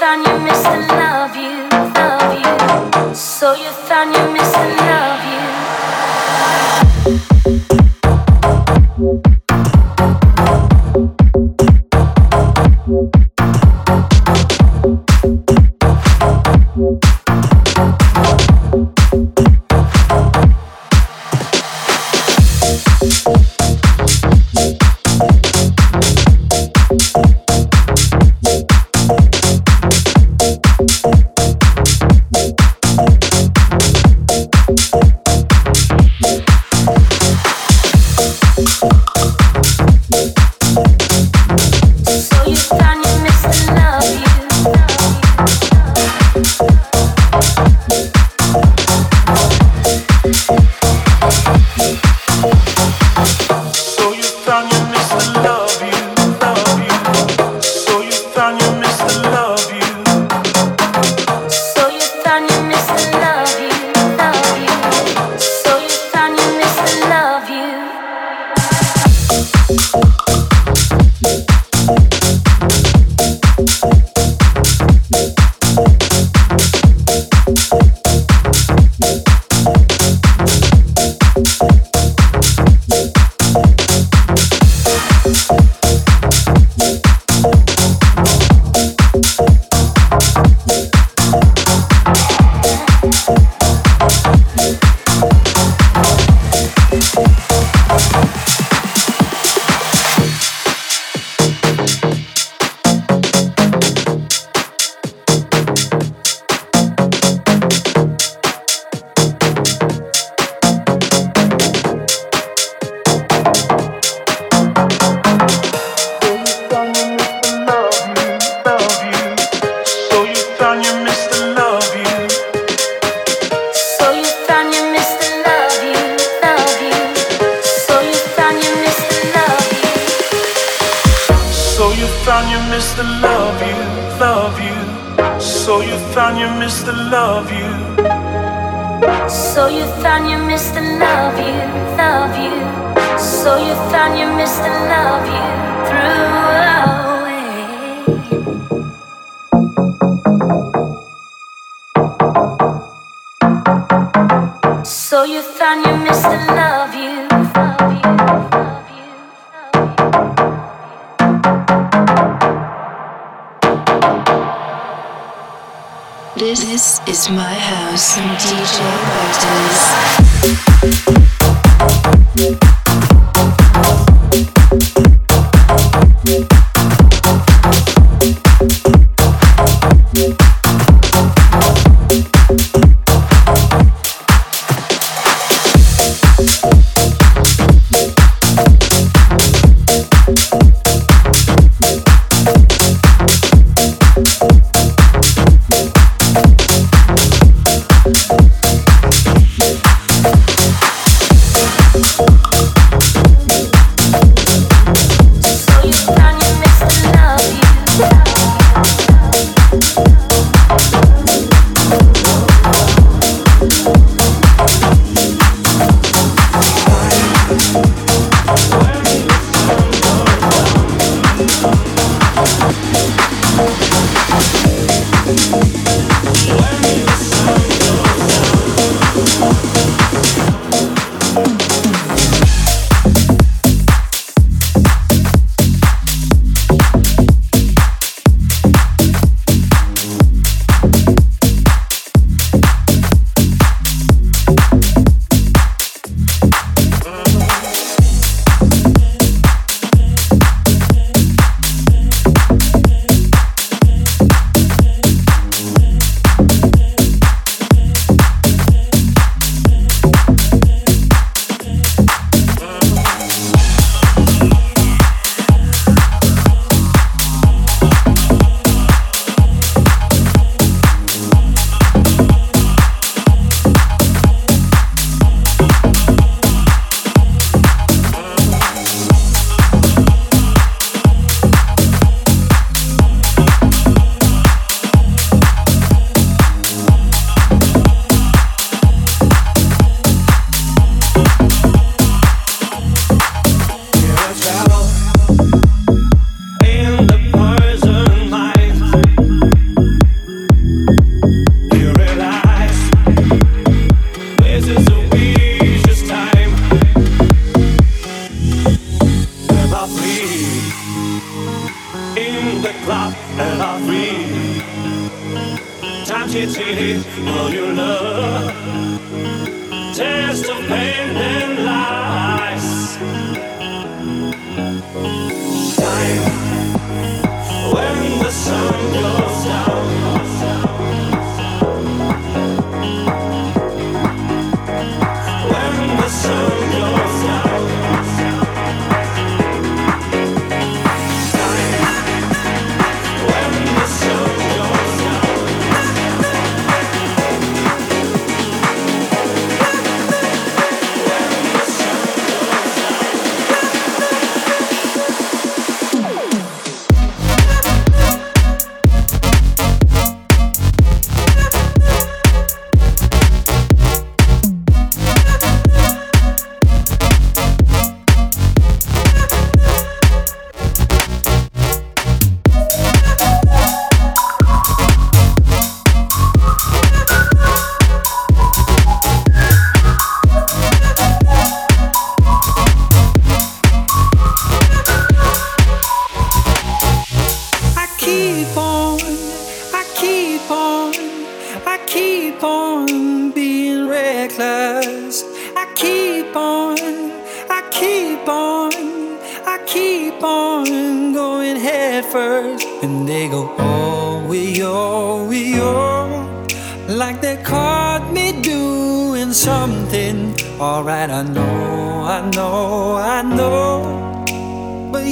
Thank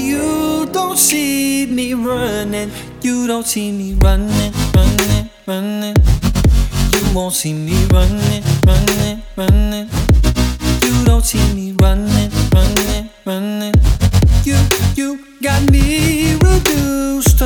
You, don't see me running. you don't see me running, running, running. You won't see me running, running, running. You don't see me running, running, running. You, you got me reduced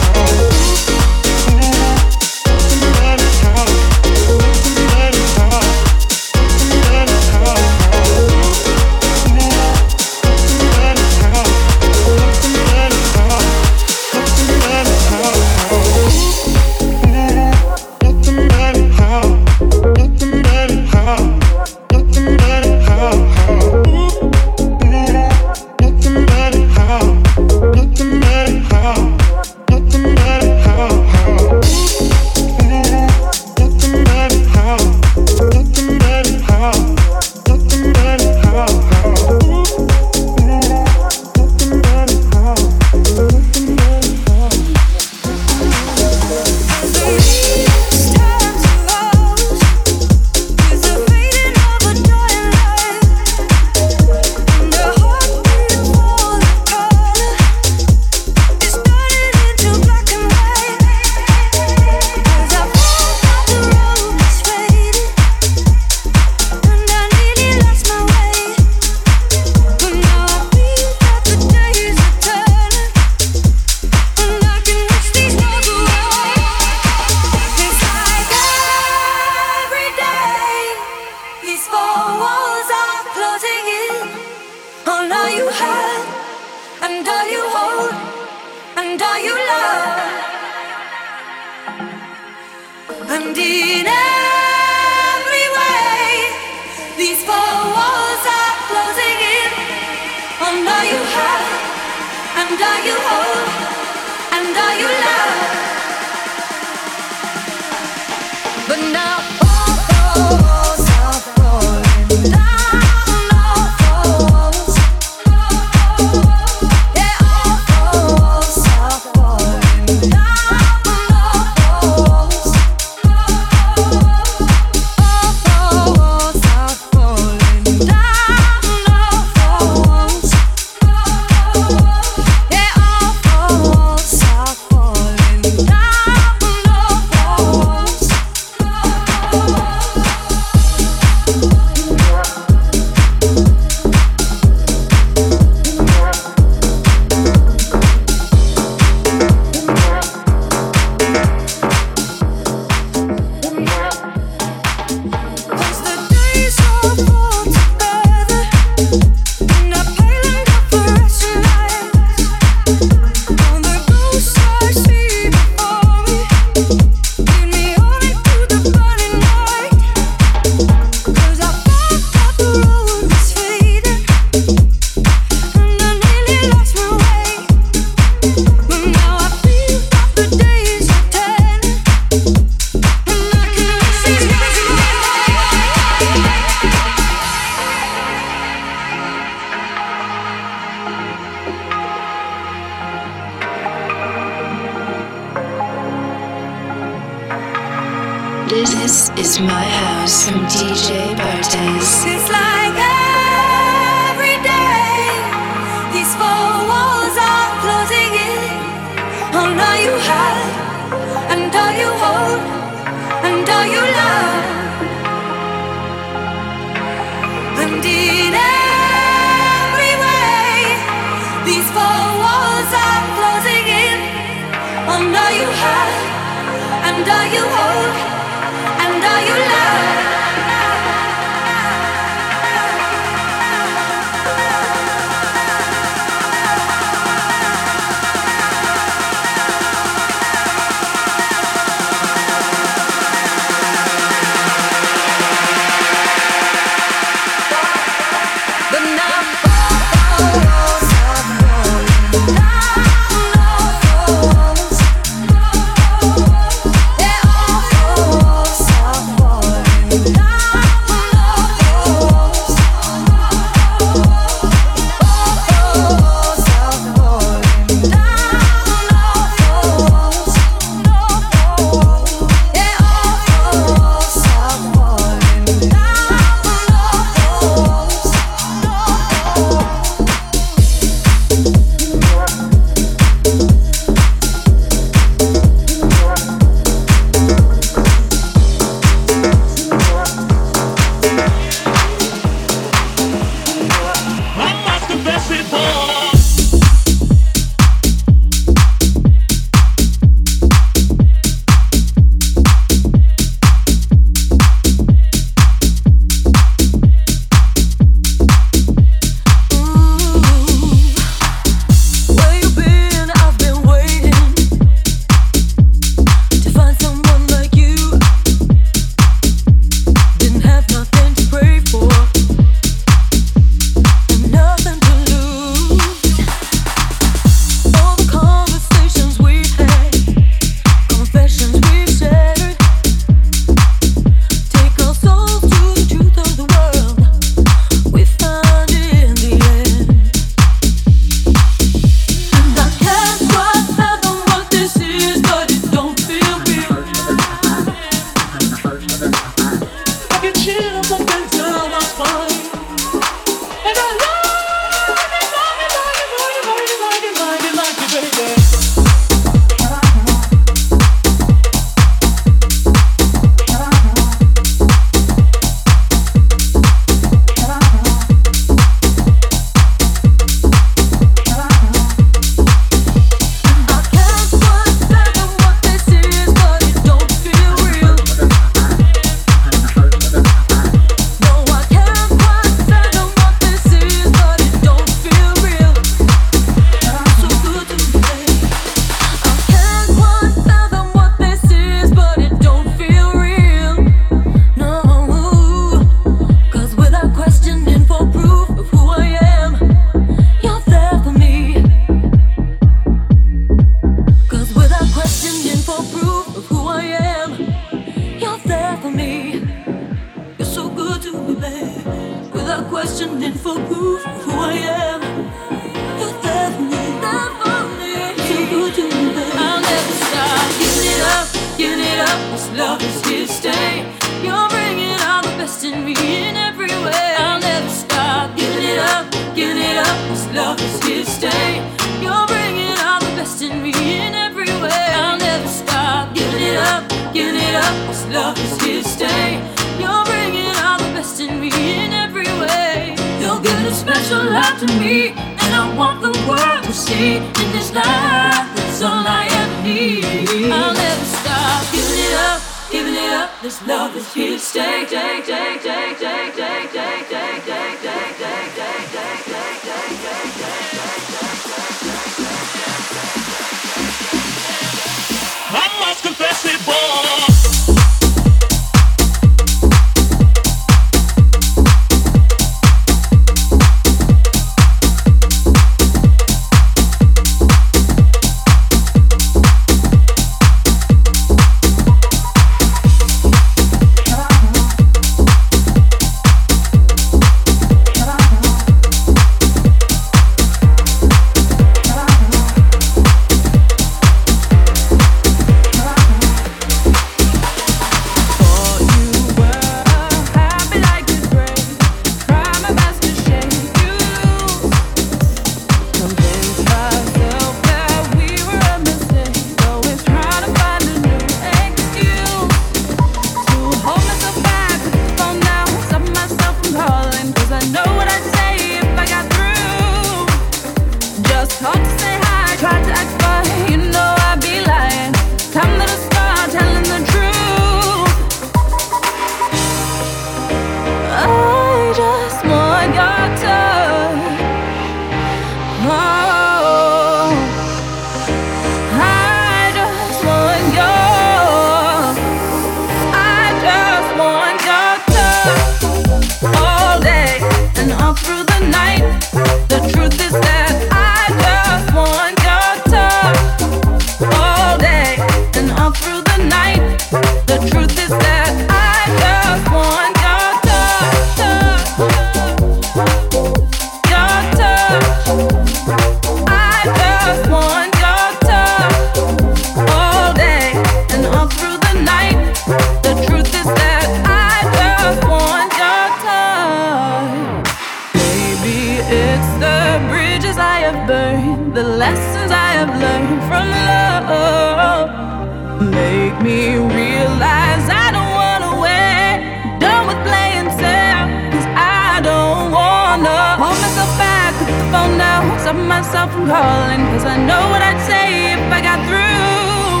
myself from calling, cause I know what I'd say if I got through.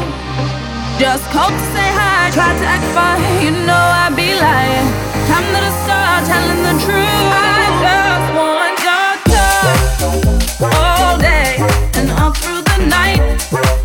Just called to say hi, tried to act fine, you know I'd be lying. Time that I start telling the truth. I just want your touch all day and all through the night.